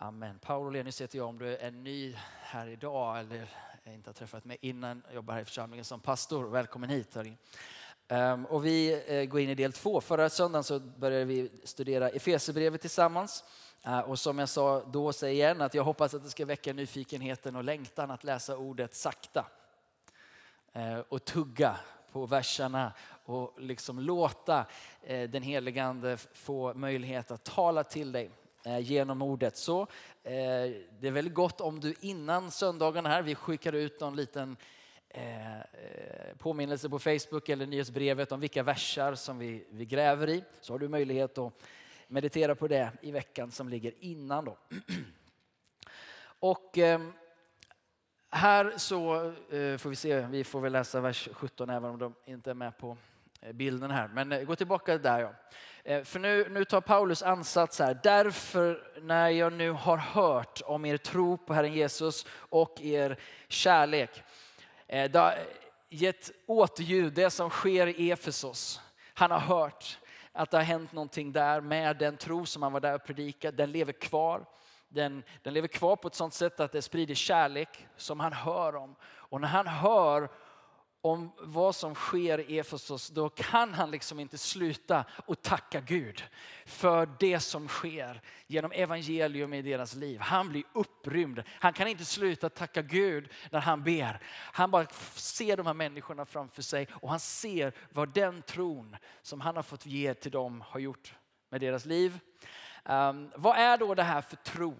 Amen. Paolo Lenius heter jag. Om du är ny här idag eller inte har träffat mig innan, jag jobbar här i församlingen som pastor. Välkommen hit. Ehm, och vi eh, går in i del två. Förra söndagen så började vi studera Efesierbrevet tillsammans. Eh, och som jag sa då, säger igen, att jag hoppas att det ska väcka nyfikenheten och längtan att läsa ordet sakta. Eh, och tugga på verserna och liksom låta den helige Ande få möjlighet att tala till dig Eh, genom ordet. Så eh, det är väldigt gott om du innan söndagen här, vi skickar ut någon liten eh, eh, påminnelse på Facebook eller nyhetsbrevet om vilka versar som vi, vi gräver i. Så har du möjlighet att meditera på det i veckan som ligger innan. Då. Och ehm, här så eh, får vi se, vi får väl läsa vers 17 även om de inte är med på bilden här. Men gå tillbaka där ja. Eh, för nu, nu tar Paulus ansats här. Därför när jag nu har hört om er tro på Herren Jesus och er kärlek. Eh, det har gett återljud, det som sker i Efesos. Han har hört att det har hänt någonting där med den tro som han var där och predikade. Den lever kvar. Den, den lever kvar på ett sånt sätt att det sprider kärlek som han hör om. Och när han hör om vad som sker i Efesos, då kan han liksom inte sluta och tacka Gud för det som sker genom evangelium i deras liv. Han blir upprymd. Han kan inte sluta tacka Gud när han ber. Han bara ser de här människorna framför sig och han ser vad den tron som han har fått ge till dem har gjort med deras liv. Um, vad är då det här för tro?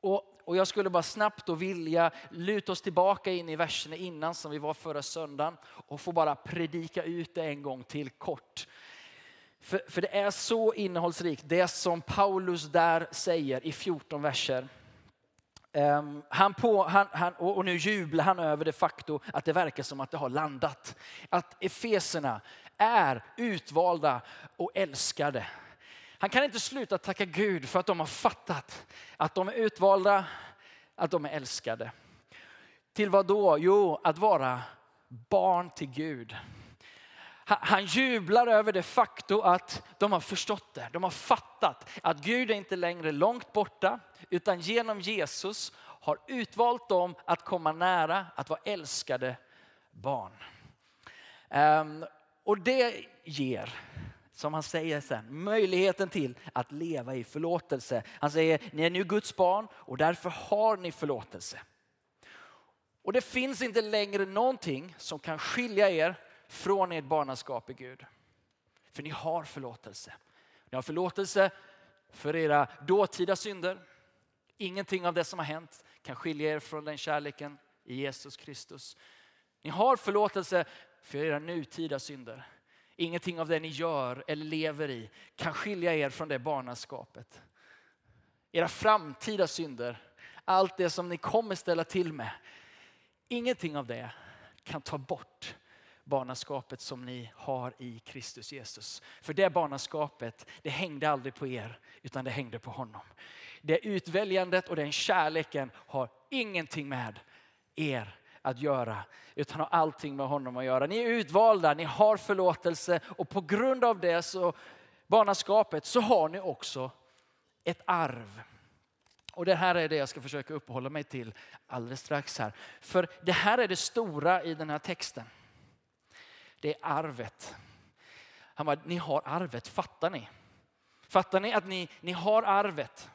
Och och jag skulle bara snabbt och vilja luta oss tillbaka in i verserna innan som vi var förra söndagen och få bara predika ut det en gång till kort. För, för det är så innehållsrikt, det som Paulus där säger i 14 verser. Um, han på, han, han, och nu jublar han över det faktum att det verkar som att det har landat. Att Efeserna är utvalda och älskade. Han kan inte sluta tacka Gud för att de har fattat att de är utvalda, att de är älskade. Till vad då? Jo, att vara barn till Gud. Han jublar över det faktum att de har förstått det. De har fattat att Gud är inte längre långt borta, utan genom Jesus har utvalt dem att komma nära, att vara älskade barn. Ehm, och det ger som han säger sen, möjligheten till att leva i förlåtelse. Han säger, ni är nu Guds barn och därför har ni förlåtelse. Och det finns inte längre någonting som kan skilja er från ert barnaskap i Gud. För ni har förlåtelse. Ni har förlåtelse för era dåtida synder. Ingenting av det som har hänt kan skilja er från den kärleken i Jesus Kristus. Ni har förlåtelse för era nutida synder. Ingenting av det ni gör eller lever i kan skilja er från det barnaskapet. Era framtida synder, allt det som ni kommer ställa till med. Ingenting av det kan ta bort barnaskapet som ni har i Kristus Jesus. För det barnaskapet, det hängde aldrig på er, utan det hängde på honom. Det utväljandet och den kärleken har ingenting med er att göra, utan har allting med honom att göra. Ni är utvalda, ni har förlåtelse och på grund av det, så, barnaskapet, så har ni också ett arv. Och det här är det jag ska försöka uppehålla mig till alldeles strax här. För det här är det stora i den här texten. Det är arvet. Han bara, ni har arvet, fattar ni? Fattar ni att ni, ni har arvet?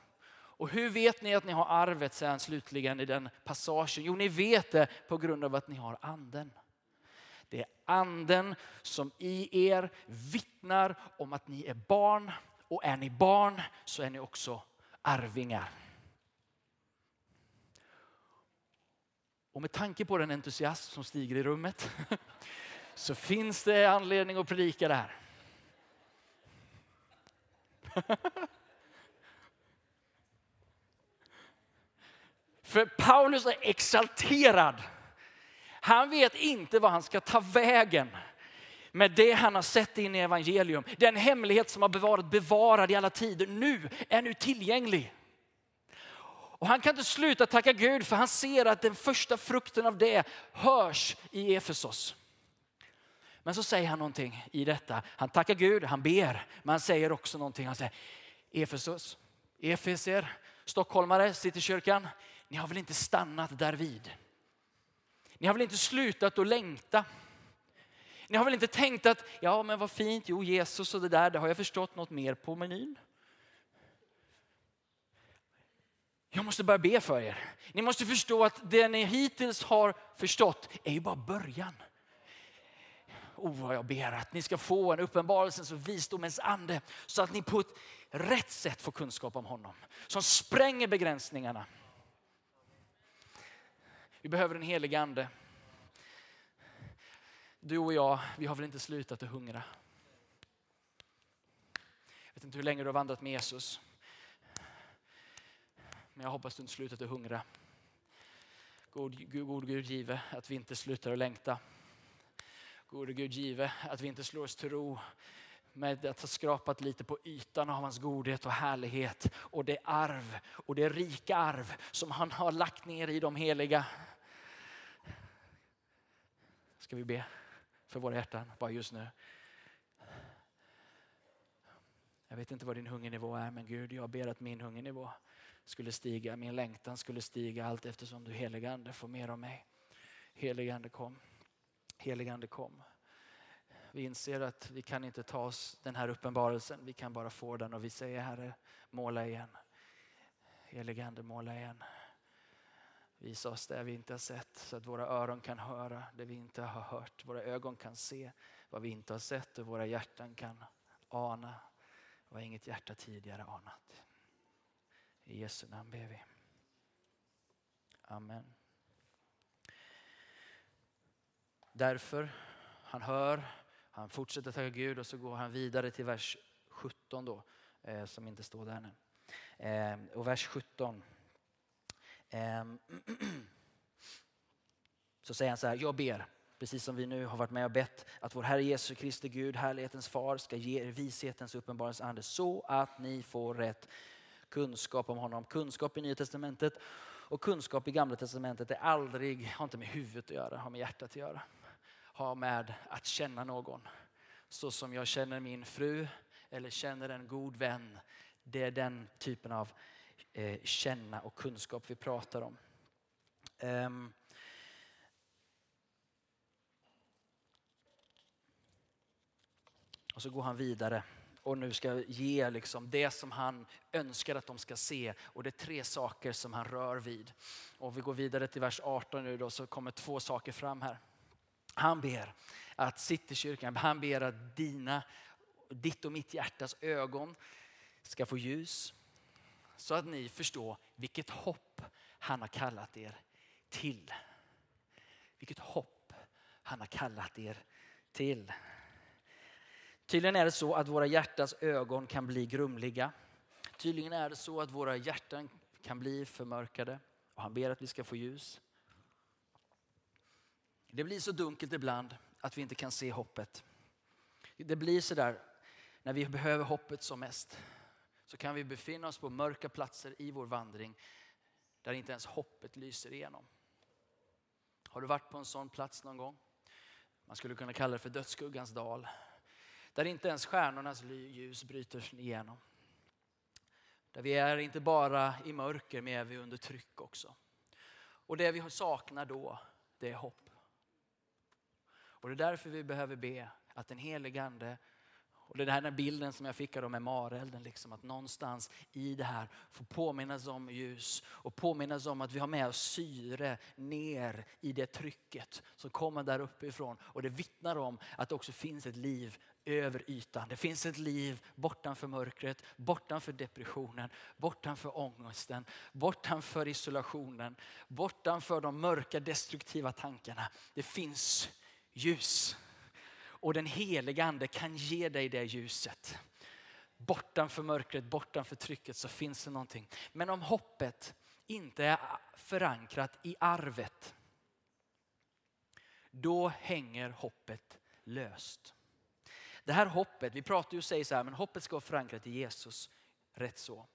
Och hur vet ni att ni har arvet sen slutligen i den passagen? Jo, ni vet det på grund av att ni har anden. Det är anden som i er vittnar om att ni är barn och är ni barn så är ni också arvingar. Och med tanke på den entusiasm som stiger i rummet så finns det anledning att predika det här. För Paulus är exalterad. Han vet inte vad han ska ta vägen med det han har sett in i evangelium. Den hemlighet som har varit bevarad i alla tider nu är nu tillgänglig. Och han kan inte sluta tacka Gud för han ser att den första frukten av det hörs i Efesos. Men så säger han någonting i detta. Han tackar Gud, han ber, men han säger också någonting. Han säger Efesos, Efeser, stockholmare, Citykyrkan, ni har väl inte stannat därvid? Ni har väl inte slutat att längta? Ni har väl inte tänkt att, ja men vad fint, jo Jesus och det där, det har jag förstått något mer på menyn. Jag måste börja be för er. Ni måste förstå att det ni hittills har förstått är ju bara början. Oh, vad jag ber att ni ska få en uppenbarelsens och visdomens ande så att ni på ett rätt sätt får kunskap om honom. Som spränger begränsningarna. Vi behöver en helig ande. Du och jag, vi har väl inte slutat att hungra. Jag vet inte hur länge du har vandrat med Jesus. Men jag hoppas du inte slutat att hungra. God, god, god Gud give att vi inte slutar att längta. Gode Gud give att vi inte slår oss till ro med att ha skrapat lite på ytan av hans godhet och härlighet och det arv och det rika arv som han har lagt ner i de heliga. Ska vi be för våra hjärtan bara just nu? Jag vet inte vad din hungernivå är men Gud jag ber att min hungernivå skulle stiga, min längtan skulle stiga allt eftersom du heligande får mer av mig. Heligande kom. Heligande kom. Vi inser att vi kan inte ta oss den här uppenbarelsen, vi kan bara få den och vi säger Herre, måla igen. Heligande, måla igen. Visa oss det vi inte har sett så att våra öron kan höra det vi inte har hört. Våra ögon kan se vad vi inte har sett och våra hjärtan kan ana vad inget hjärta tidigare anat. I Jesu namn ber vi. Amen. Därför, han hör, han fortsätter tacka Gud och så går han vidare till vers 17 då, eh, som inte står där nu. Eh, och vers 17. Ehm, så säger han så här, jag ber, precis som vi nu har varit med och bett, att vår Herre Jesus Kristi Gud, härlighetens far, ska ge er vishetens uppenbarelse ande så att ni får rätt kunskap om honom. Kunskap i Nya Testamentet och kunskap i Gamla Testamentet är aldrig, har inte med huvudet att göra, har med hjärtat att göra. Har med att känna någon. Så som jag känner min fru eller känner en god vän. Det är den typen av eh, känna och kunskap vi pratar om. Um, och så går han vidare och nu ska ge liksom det som han önskar att de ska se. Och det är tre saker som han rör vid. Och vi går vidare till vers 18 nu då så kommer två saker fram här. Han ber att Citykyrkan, han ber att dina, ditt och mitt hjärtas ögon ska få ljus. Så att ni förstår vilket hopp han har kallat er till. Vilket hopp han har kallat er till. Tydligen är det så att våra hjärtas ögon kan bli grumliga. Tydligen är det så att våra hjärtan kan bli förmörkade och han ber att vi ska få ljus. Det blir så dunkelt ibland att vi inte kan se hoppet. Det blir så där när vi behöver hoppet som mest. Så kan vi befinna oss på mörka platser i vår vandring där inte ens hoppet lyser igenom. Har du varit på en sån plats någon gång? Man skulle kunna kalla det för dödsskuggans dal. Där inte ens stjärnornas ljus bryter igenom. Där vi är inte bara i mörker, men är vi under tryck också. Och det vi saknar då, det är hopp. Och det är därför vi behöver be att den helige Ande och det är den här bilden som jag fick av med marelden, liksom, att någonstans i det här få påminnas om ljus och påminnas om att vi har med oss syre ner i det trycket som kommer där uppifrån. Och det vittnar om att det också finns ett liv över ytan. Det finns ett liv bortanför mörkret, bortanför depressionen, bortanför ångesten, bortanför isolationen, bortanför de mörka destruktiva tankarna. Det finns ljus. Och den heliga ande kan ge dig det ljuset. Bortanför mörkret, bortanför trycket så finns det någonting. Men om hoppet inte är förankrat i arvet, då hänger hoppet löst. Det här hoppet, vi pratar ju och säger så här, men hoppet ska vara förankrat i Jesus. Rätt så.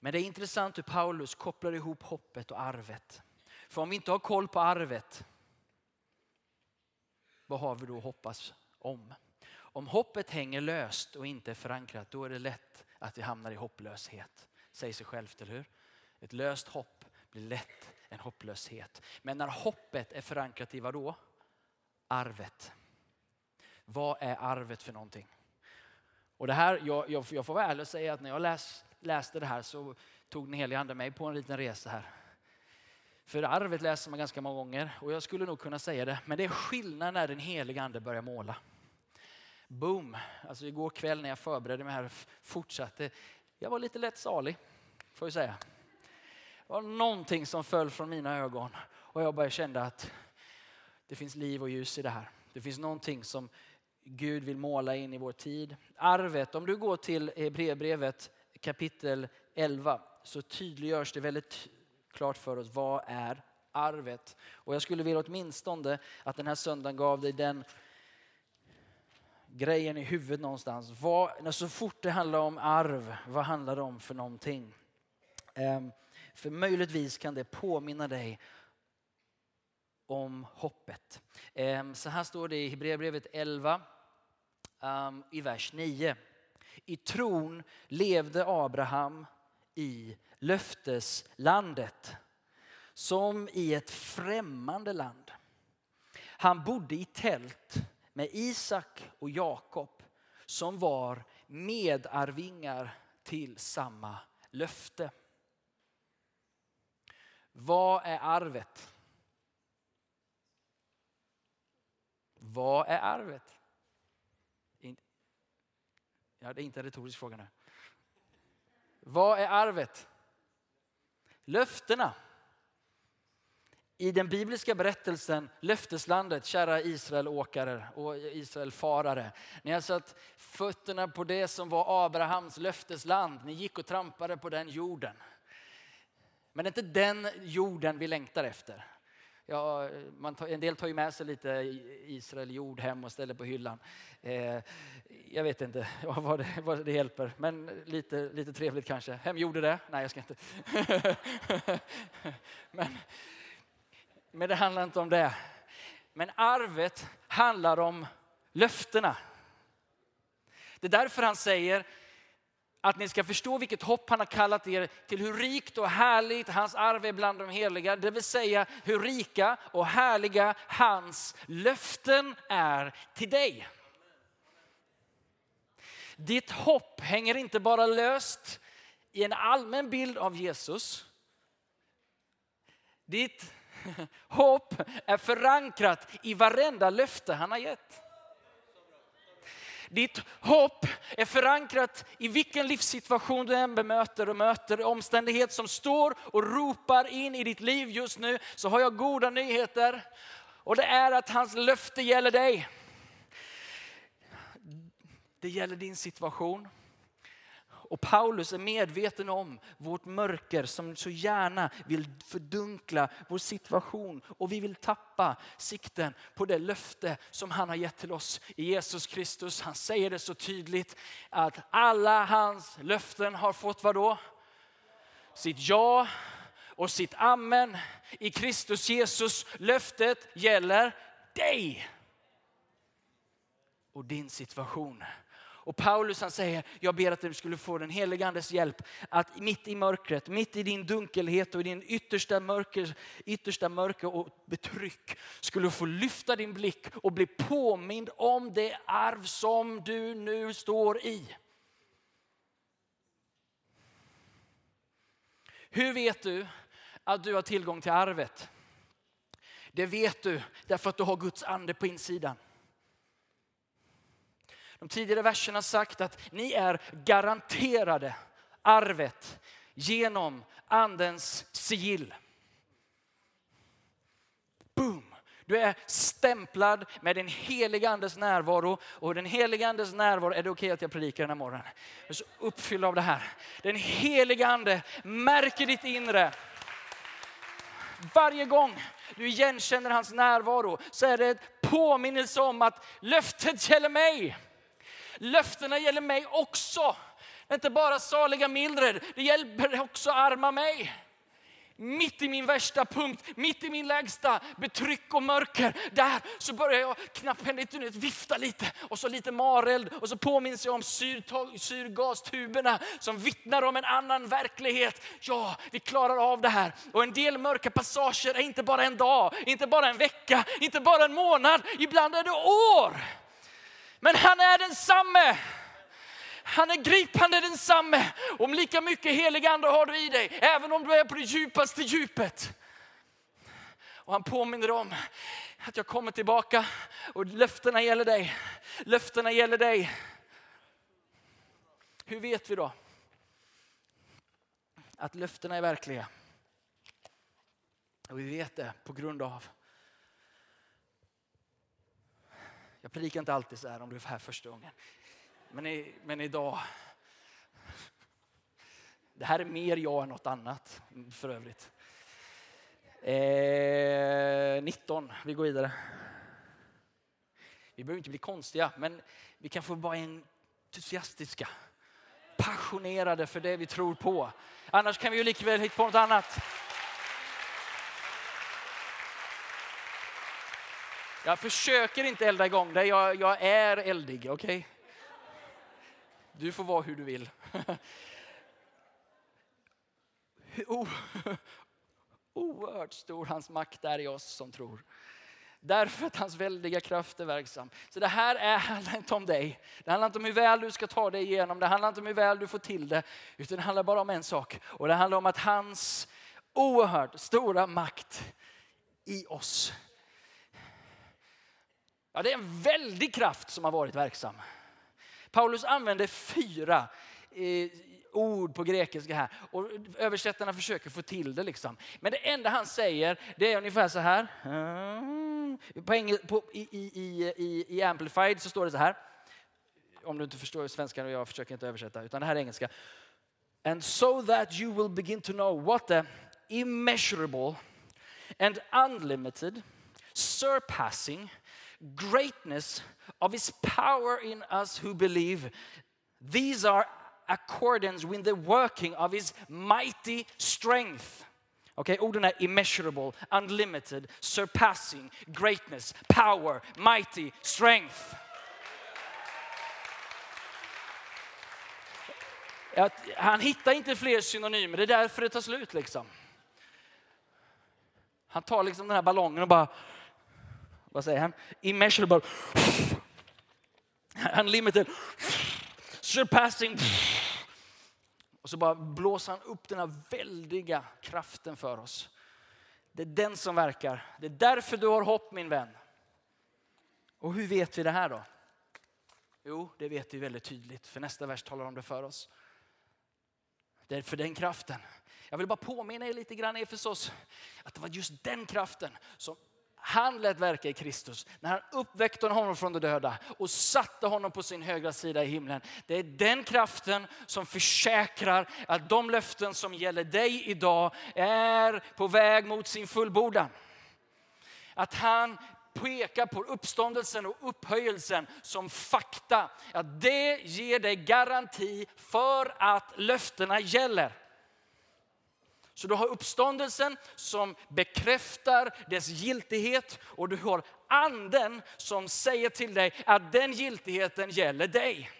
Men det är intressant hur Paulus kopplar ihop hoppet och arvet. För om vi inte har koll på arvet, vad har vi då hoppas om? Om hoppet hänger löst och inte är förankrat, då är det lätt att vi hamnar i hopplöshet. säger sig självt, eller hur? Ett löst hopp blir lätt en hopplöshet. Men när hoppet är förankrat i vad då? Arvet. Vad är arvet för någonting? Och det här, jag, jag, jag får vara ärlig och säga att när jag läs, läste det här så tog den helige ande mig på en liten resa här. För arvet läser man ganska många gånger och jag skulle nog kunna säga det, men det är skillnad när den heliga ande börjar måla. Boom! Alltså igår kväll när jag förberedde mig här fortsatte, jag var lite lätt salig, får jag säga. Det var någonting som föll från mina ögon och jag bara kände att det finns liv och ljus i det här. Det finns någonting som Gud vill måla in i vår tid. Arvet, om du går till Hebreerbrevet kapitel 11 så tydliggörs det väldigt klart för oss vad är arvet. Och jag skulle vilja åtminstone att den här söndagen gav dig den grejen i huvudet någonstans. Vad, så fort det handlar om arv, vad handlar det om för någonting? Um, för möjligtvis kan det påminna dig om hoppet. Um, så här står det i Hebreerbrevet 11 um, ehm, i vers 9. I tron levde Abraham i löfteslandet som i ett främmande land. Han bodde i tält med Isak och Jakob som var medarvingar till samma löfte. Vad är arvet? Vad är arvet? Ja, det är inte en retorisk fråga nu. Vad är arvet? Löftena. I den bibliska berättelsen, löfteslandet, kära Israelåkare och Israelfarare. Ni har satt fötterna på det som var Abrahams löftesland. Ni gick och trampade på den jorden. Men det är inte den jorden vi längtar efter. Ja, man tar, en del tar ju med sig lite Israel jord hem och ställer på hyllan. Eh, jag vet inte vad det, vad det hjälper, men lite, lite trevligt kanske. Hem gjorde det? Nej, jag ska inte. men, men det handlar inte om det. Men arvet handlar om löftena. Det är därför han säger att ni ska förstå vilket hopp han har kallat er till, hur rikt och härligt hans arv är bland de heliga. Det vill säga hur rika och härliga hans löften är till dig. Ditt hopp hänger inte bara löst i en allmän bild av Jesus. Ditt hopp är förankrat i varenda löfte han har gett. Ditt hopp är förankrat i vilken livssituation du än bemöter och möter omständighet som står och ropar in i ditt liv just nu så har jag goda nyheter. Och det är att hans löfte gäller dig. Det gäller din situation. Och Paulus är medveten om vårt mörker som så gärna vill fördunkla vår situation och vi vill tappa sikten på det löfte som han har gett till oss i Jesus Kristus. Han säger det så tydligt att alla hans löften har fått vad då? Sitt ja och sitt amen i Kristus Jesus. Löftet gäller dig och din situation. Och Paulus han säger, jag ber att du skulle få den helige andes hjälp att mitt i mörkret, mitt i din dunkelhet och i din yttersta mörker, yttersta mörker och betryck skulle få lyfta din blick och bli påmind om det arv som du nu står i. Hur vet du att du har tillgång till arvet? Det vet du därför att du har Guds ande på insidan de tidigare verserna sagt att ni är garanterade arvet genom andens sigill. Boom! Du är stämplad med den heliga andes närvaro och den heliga andes närvaro, är det okej okay att jag predikar den här morgonen? Jag är så uppfylld av det här. Den heliga ande märker ditt inre. Varje gång du igenkänner hans närvaro så är det ett påminnelse om att löftet gäller mig. Löftena gäller mig också. Inte bara saliga Mildred, det hjälper också arma mig. mitt i min värsta punkt, mitt i min lägsta betryck och mörker, där så börjar jag knapphändigt vifta lite och så lite mareld och så påminns jag om syrgastuberna som vittnar om en annan verklighet. Ja, vi klarar av det här. Och en del mörka passager är inte bara en dag, inte bara en vecka, inte bara en månad, ibland är det år. Men han är densamme. Han är gripande densamme. Om lika mycket helig ande har du i dig, även om du är på det djupaste djupet. Och han påminner om att jag kommer tillbaka och löftena gäller dig. Löftena gäller dig. Hur vet vi då att löftena är verkliga? Och vi vet det på grund av Jag predikar inte alltid så här om du är här första gången. Men, i, men idag, det här är mer jag än något annat för övrigt. Eh, 19, vi går vidare. Vi behöver inte bli konstiga, men vi kan få vara entusiastiska. Passionerade för det vi tror på. Annars kan vi ju likväl hitta på något annat. Jag försöker inte elda igång dig, jag, jag är eldig, okej? Okay? Du får vara hur du vill. Oh, oerhört stor hans makt är i oss som tror. Därför att hans väldiga kraft är verksam. Så det här är, handlar inte om dig. Det handlar inte om hur väl du ska ta dig igenom. Det handlar inte om hur väl du får till det. Utan det handlar bara om en sak. Och det handlar om att hans oerhört stora makt i oss Ja, det är en väldig kraft som har varit verksam. Paulus använder fyra eh, ord på grekiska här och översättarna försöker få till det. Liksom. Men det enda han säger det är ungefär så här. På engel, på, i, i, i, I Amplified så står det så här. Om du inte förstår svenska och jag försöker inte översätta utan det här är engelska. And so that you will begin to know what the immeasurable and unlimited surpassing greatness of his power in us who believe. These are accordance with the working of his mighty strength. Okay, orden är immeasurable, unlimited, surpassing, greatness, power, mighty, strength. Han hittar inte fler synonymer, det är därför det tar slut. liksom. Han tar liksom den här ballongen och bara vad säger han? Immeasurable. Unlimited. Surpassing. Och så bara blåser han upp den här väldiga kraften för oss. Det är den som verkar. Det är därför du har hopp min vän. Och hur vet vi det här då? Jo, det vet vi väldigt tydligt, för nästa vers talar om det för oss. Det är för den kraften. Jag vill bara påminna er lite grann Efesos, att det var just den kraften som han lät verka i Kristus när han uppväckte honom från de döda och satte honom på sin högra sida i himlen. Det är den kraften som försäkrar att de löften som gäller dig idag är på väg mot sin fullbordan. Att han pekar på uppståndelsen och upphöjelsen som fakta. Att det ger dig garanti för att löftena gäller. Så du har uppståndelsen som bekräftar dess giltighet och du har anden som säger till dig att den giltigheten gäller dig.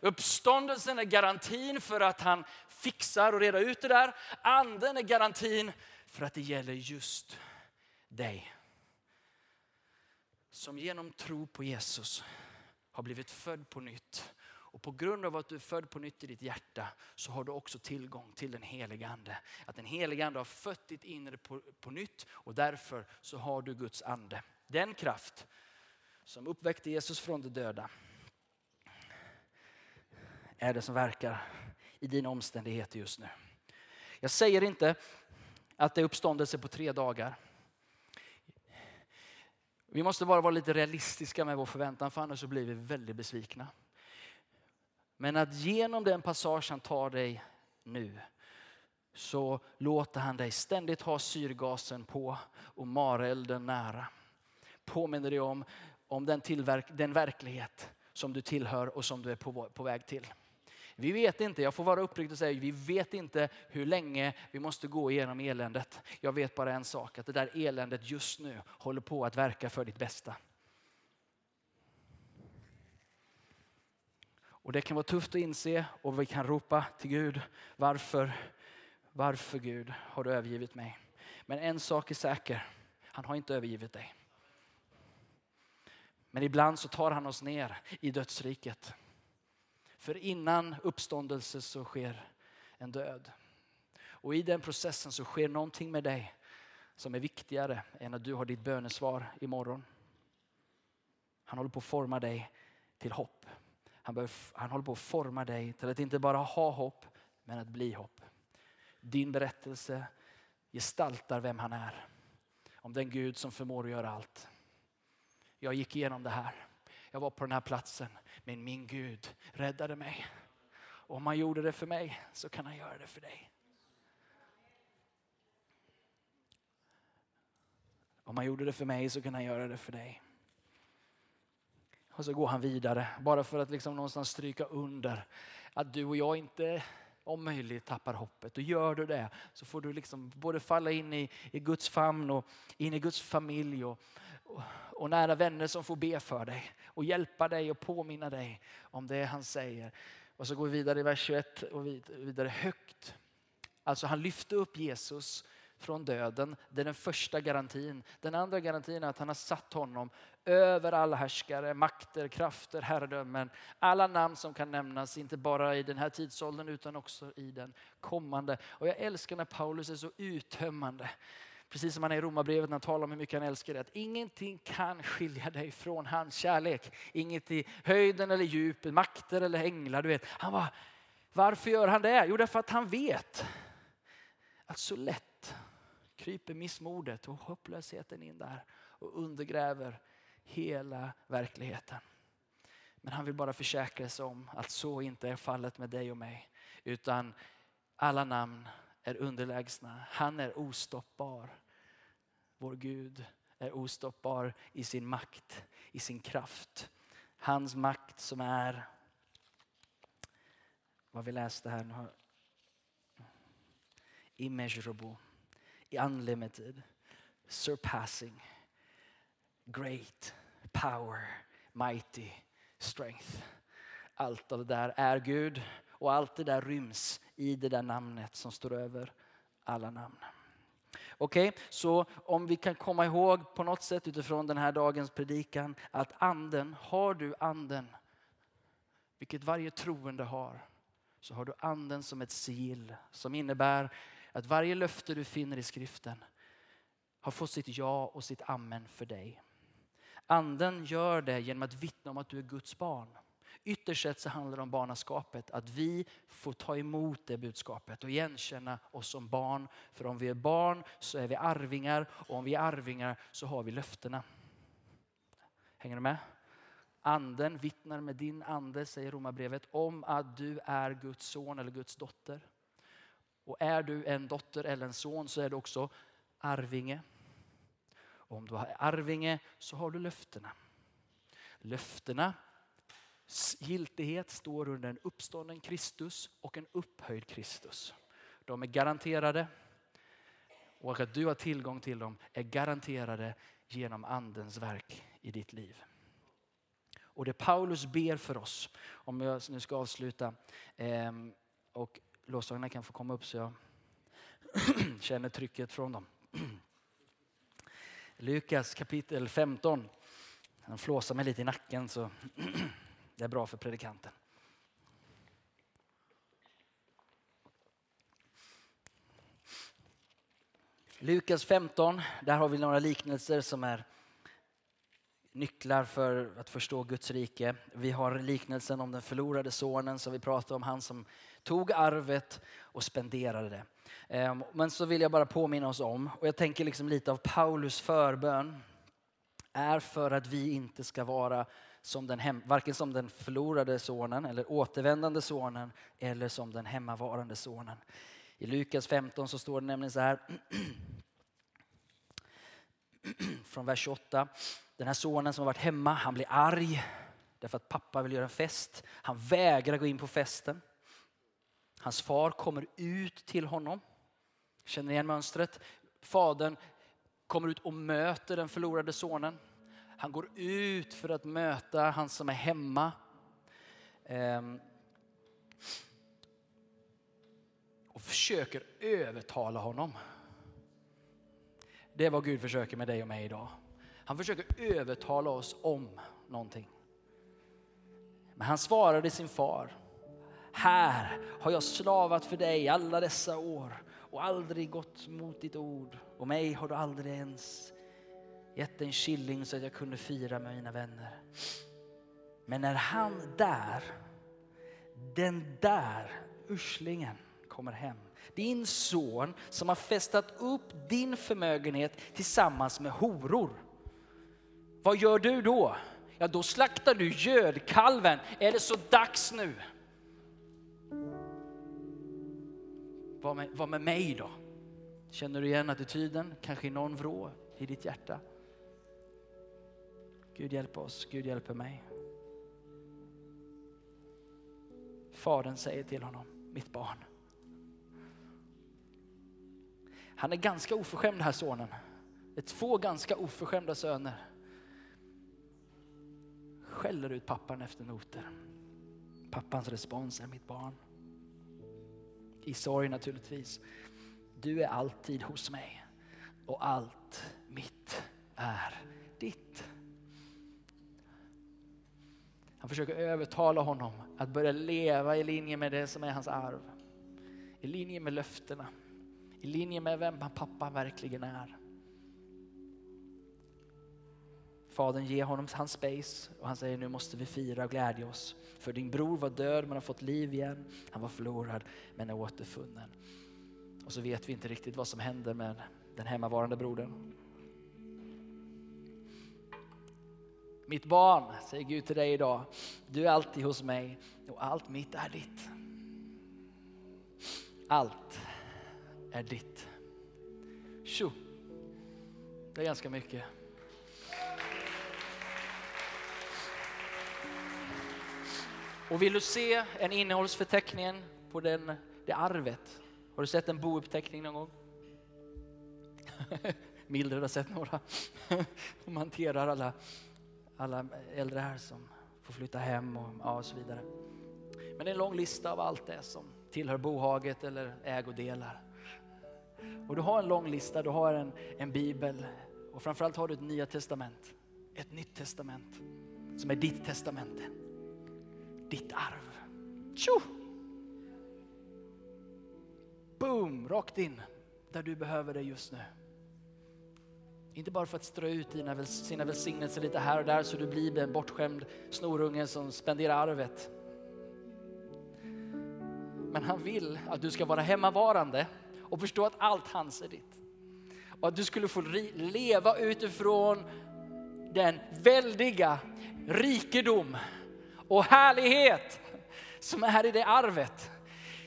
Uppståndelsen är garantin för att han fixar och reder ut det där. Anden är garantin för att det gäller just dig. Som genom tro på Jesus har blivit född på nytt och på grund av att du är född på nytt i ditt hjärta så har du också tillgång till den helige ande. Att den helige ande har fött ditt inre på, på nytt och därför så har du Guds ande. Den kraft som uppväckte Jesus från de döda är det som verkar i dina omständigheter just nu. Jag säger inte att det är uppståndelse på tre dagar. Vi måste bara vara lite realistiska med vår förväntan för annars så blir vi väldigt besvikna. Men att genom den passage han tar dig nu så låter han dig ständigt ha syrgasen på och marelden nära. Påminner dig om, om den, tillverk, den verklighet som du tillhör och som du är på, på väg till. Vi vet inte, jag får vara uppriktig och säga, vi vet inte hur länge vi måste gå igenom eländet. Jag vet bara en sak, att det där eländet just nu håller på att verka för ditt bästa. Och det kan vara tufft att inse och vi kan ropa till Gud, varför, varför Gud har du övergivit mig? Men en sak är säker, han har inte övergivit dig. Men ibland så tar han oss ner i dödsriket. För innan uppståndelse så sker en död. Och i den processen så sker någonting med dig som är viktigare än att du har ditt bönesvar imorgon. Han håller på att forma dig till hopp. Han, bör, han håller på att forma dig till att inte bara ha hopp, men att bli hopp. Din berättelse gestaltar vem han är. Om den Gud som förmår att göra allt. Jag gick igenom det här. Jag var på den här platsen, men min Gud räddade mig. Och om han gjorde det för mig så kan han göra det för dig. Om han gjorde det för mig så kan han göra det för dig. Och så går han vidare, bara för att liksom någonstans stryka under att du och jag inte om möjligt tappar hoppet. Och gör du det så får du liksom både falla in i, i Guds famn och in i Guds familj och, och, och, nära vänner som får be för dig och hjälpa dig och påminna dig om det han säger. Och så går vi vidare i vers 21 och vidare högt. Alltså han lyfte upp Jesus från döden. Det är den första garantin. Den andra garantin är att han har satt honom över alla härskare, makter, krafter, herradömen. Alla namn som kan nämnas, inte bara i den här tidsåldern utan också i den kommande. Och jag älskar när Paulus är så uttömmande. Precis som han är i Romarbrevet när han talar om hur mycket han älskar dig. Att ingenting kan skilja dig från hans kärlek. Inget i höjden eller djupet, makter eller änglar. Du vet. Han bara, varför gör han det? Jo, därför att han vet att så lätt kryper missmodet och hopplösheten in där och undergräver hela verkligheten. Men han vill bara försäkra sig om att så inte är fallet med dig och mig. Utan alla namn är underlägsna. Han är ostoppbar. Vår Gud är ostoppbar i sin makt, i sin kraft. Hans makt som är, vad vi läste här nu, immeasurable, unlimited, surpassing, great, power, mighty, strength. Allt av det där är Gud och allt det där ryms i det där namnet som står över alla namn. Okej, okay, så om vi kan komma ihåg på något sätt utifrån den här dagens predikan att anden, har du anden, vilket varje troende har, så har du anden som ett sigill som innebär att varje löfte du finner i skriften har fått sitt ja och sitt amen för dig. Anden gör det genom att vittna om att du är Guds barn. Ytterst sett så handlar det om barnaskapet, att vi får ta emot det budskapet och igenkänna oss som barn. För om vi är barn så är vi arvingar och om vi är arvingar så har vi löftena. Hänger du med? Anden vittnar med din ande, säger Romarbrevet, om att du är Guds son eller Guds dotter. Och är du en dotter eller en son så är du också arvinge. Om du har arvinge så har du löftena. Löftena giltighet står under en uppstånden Kristus och en upphöjd Kristus. De är garanterade och att du har tillgång till dem är garanterade genom andens verk i ditt liv. Och det Paulus ber för oss, om jag nu ska avsluta ehm, och lovsångarna kan få komma upp så jag känner trycket från dem. Lukas kapitel 15. Han flåsar mig lite i nacken så det är bra för predikanten. Lukas 15, där har vi några liknelser som är nycklar för att förstå Guds rike. Vi har liknelsen om den förlorade sonen som vi pratade om, han som tog arvet och spenderade det. Ehm, men så vill jag bara påminna oss om, och jag tänker liksom lite av Paulus förbön, är för att vi inte ska vara som den hem, varken som den förlorade sonen eller återvändande sonen eller som den hemmavarande sonen. I Lukas 15 så står det nämligen så här från vers 28. Den här sonen som har varit hemma, han blir arg därför att pappa vill göra en fest. Han vägrar gå in på festen. Hans far kommer ut till honom. Känner igen mönstret? Fadern kommer ut och möter den förlorade sonen. Han går ut för att möta han som är hemma. Ehm, och försöker övertala honom. Det är vad Gud försöker med dig och mig idag. Han försöker övertala oss om någonting. Men han svarade sin far. Här har jag slavat för dig alla dessa år och aldrig gått mot ditt ord. Och mig har du aldrig ens gett en killing så att jag kunde fira med mina vänner. Men när han där, den där uslingen kommer hem, din son som har festat upp din förmögenhet tillsammans med horor. Vad gör du då? Ja, då slaktar du gödkalven. Är det så dags nu? Vad med, vad med mig då? Känner du igen attityden? Kanske i någon vrå i ditt hjärta? Gud hjälp oss, Gud hjälper mig. Fadern säger till honom, mitt barn. Han är ganska oförskämd den här sonen. Det är två ganska oförskämda söner. Skäller ut pappan efter noter. Pappans respons är mitt barn. I sorg naturligtvis. Du är alltid hos mig och allt mitt är ditt. Han försöker övertala honom att börja leva i linje med det som är hans arv. I linje med löftena. I linje med vem pappa verkligen är. Fadern ger honom hans space och han säger nu måste vi fira och glädja oss. För din bror var död men har fått liv igen. Han var förlorad men är återfunnen. Och så vet vi inte riktigt vad som händer med den hemmavarande brodern. Mitt barn, säger Gud till dig idag, du är alltid hos mig och allt mitt är ditt. Allt är ditt. Tjo! Det är ganska mycket. Och vill du se en innehållsförteckning på den, det arvet? Har du sett en bouppteckning någon gång? Mildred har sett några. De hanterar alla, alla äldre här som får flytta hem och, ja, och så vidare. Men det är en lång lista av allt det som tillhör bohaget eller ägodelar. Och du har en lång lista, du har en, en bibel och framförallt har du ett nya testament. Ett nytt testament som är ditt testamente. Ditt arv. Tjo! Boom, rakt in där du behöver det just nu. Inte bara för att strö ut dina, sina välsignelser lite här och där så du blir en bortskämd snorunge som spenderar arvet. Men han vill att du ska vara hemmavarande och förstå att allt hans är ditt. Och att du skulle få leva utifrån den väldiga rikedom och härlighet som är i det arvet.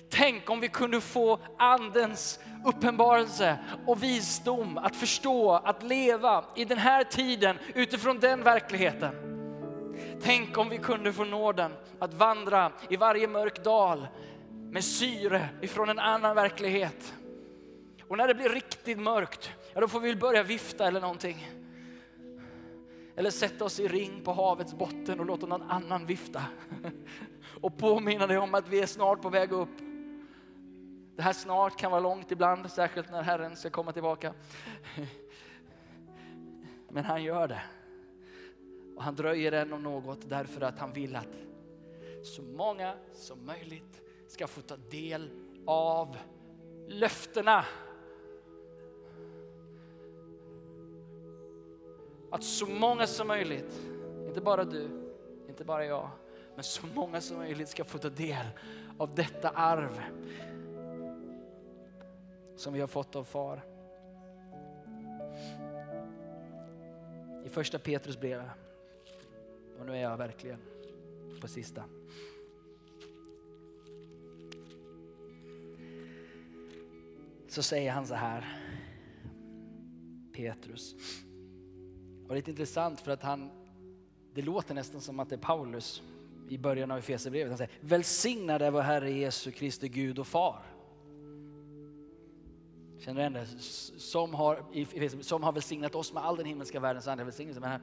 Tänk om vi kunde få andens uppenbarelse och visdom att förstå, att leva i den här tiden utifrån den verkligheten. Tänk om vi kunde få nåden att vandra i varje mörk dal med syre ifrån en annan verklighet. Och när det blir riktigt mörkt, ja då får vi börja vifta eller någonting. Eller sätta oss i ring på havets botten och låta någon annan vifta. Och påminna dig om att vi är snart på väg upp. Det här snart kan vara långt ibland, särskilt när Herren ska komma tillbaka. Men han gör det. Och han dröjer än om något därför att han vill att så många som möjligt ska få ta del av löftena. Att så många som möjligt, inte bara du, inte bara jag, men så många som möjligt ska få ta del av detta arv som vi har fått av far. I första Petrus brev, och nu är jag verkligen på sista. Så säger han så här, Petrus. Och det är lite intressant för att han, det låter nästan som att det är Paulus i början av Efesierbrevet. Han säger välsignad är vår Herre Jesu Kristi Gud och Far. Känner du igen det? Som har, som har välsignat oss med all den himmelska världens andra välsignelse. Men här,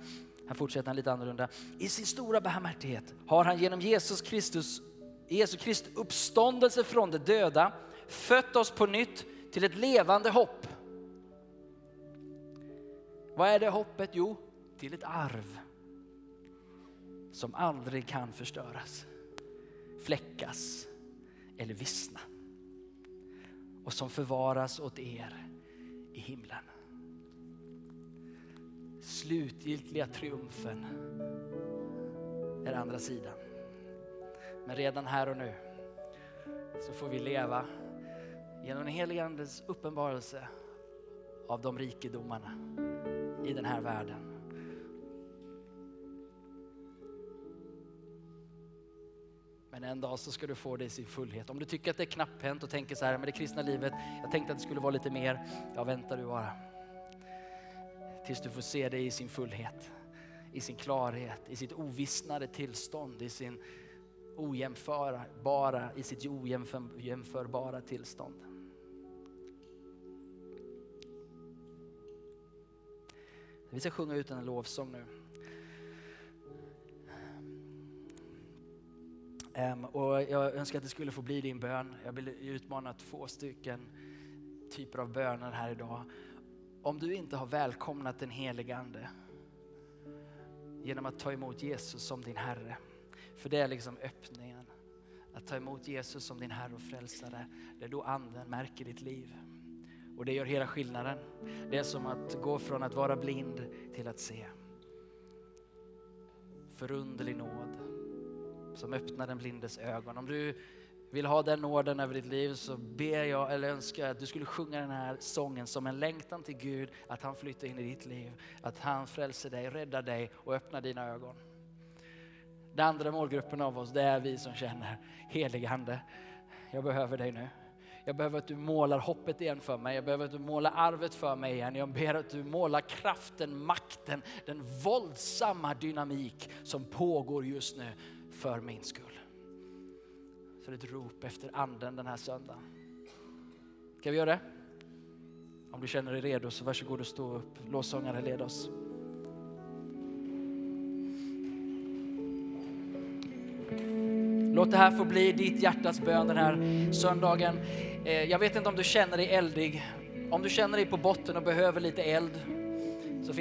här fortsätter han lite annorlunda. I sin stora barmhärtighet har han genom Jesus Kristus, Jesu Kristi uppståndelse från de döda fött oss på nytt till ett levande hopp. Vad är det hoppet? Jo, till ett arv som aldrig kan förstöras, fläckas eller vissna och som förvaras åt er i himlen. Slutgiltiga triumfen är andra sidan. Men redan här och nu så får vi leva genom den helige Andes uppenbarelse av de rikedomarna i den här världen. Men en dag så ska du få det i sin fullhet. Om du tycker att det är knapphänt och tänker så här, med det kristna livet, jag tänkte att det skulle vara lite mer. Ja, vänta du bara. Tills du får se det i sin fullhet, i sin klarhet, i sitt ovissnade tillstånd, i sin ojämförbara, i sitt ojämförbara tillstånd. Vi ska sjunga ut en lovsång nu. Um, och jag önskar att det skulle få bli din bön. Jag vill utmana två stycken typer av böner här idag. Om du inte har välkomnat den helige Ande genom att ta emot Jesus som din Herre. För det är liksom öppningen. Att ta emot Jesus som din Herre och Frälsare. Det är då Anden märker ditt liv. Och det gör hela skillnaden. Det är som att gå från att vara blind till att se. Förunderlig nåd som öppnar den blindes ögon. Om du vill ha den nåden över ditt liv så ber jag eller önskar att du skulle sjunga den här sången som en längtan till Gud att han flyttar in i ditt liv. Att han frälser dig, räddar dig och öppnar dina ögon. Den andra målgruppen av oss det är vi som känner helig ande. Jag behöver dig nu. Jag behöver att du målar hoppet igen för mig. Jag behöver att du målar arvet för mig igen. Jag ber att du målar kraften, makten, den våldsamma dynamik som pågår just nu för min skull. Så det är ett rop efter anden den här söndagen. Ska vi göra det? Om du känner dig redo så varsågod och stå upp. Låsångare led oss. Låt det här få bli ditt hjärtas bön den här söndagen. Eh, jag vet inte om du känner dig eldig. Om du känner dig på botten och behöver lite eld så finns